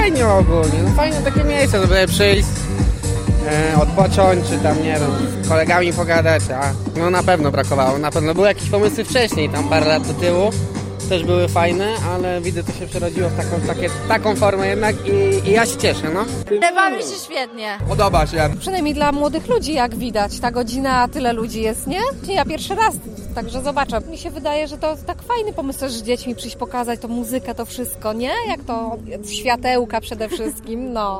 fajnie ogólnie, no fajne takie miejsce, żeby przyjść, e, odpocząć, czy tam, nie wiem, z kolegami pogadać, a no na pewno brakowało, na pewno były jakieś pomysły wcześniej, tam parę lat do tyłu, też były fajne, ale widzę, to się przerodziło w taką, takie, taką formę jednak i, i ja się cieszę, no. Bawię się świetnie. Podoba się. Przynajmniej dla młodych ludzi, jak widać. Ta godzina, tyle ludzi jest, nie? Ja pierwszy raz, także zobaczę. Mi się wydaje, że to tak fajny pomysł też z dziećmi przyjść pokazać, to muzykę, to wszystko, nie? Jak to światełka przede wszystkim, no.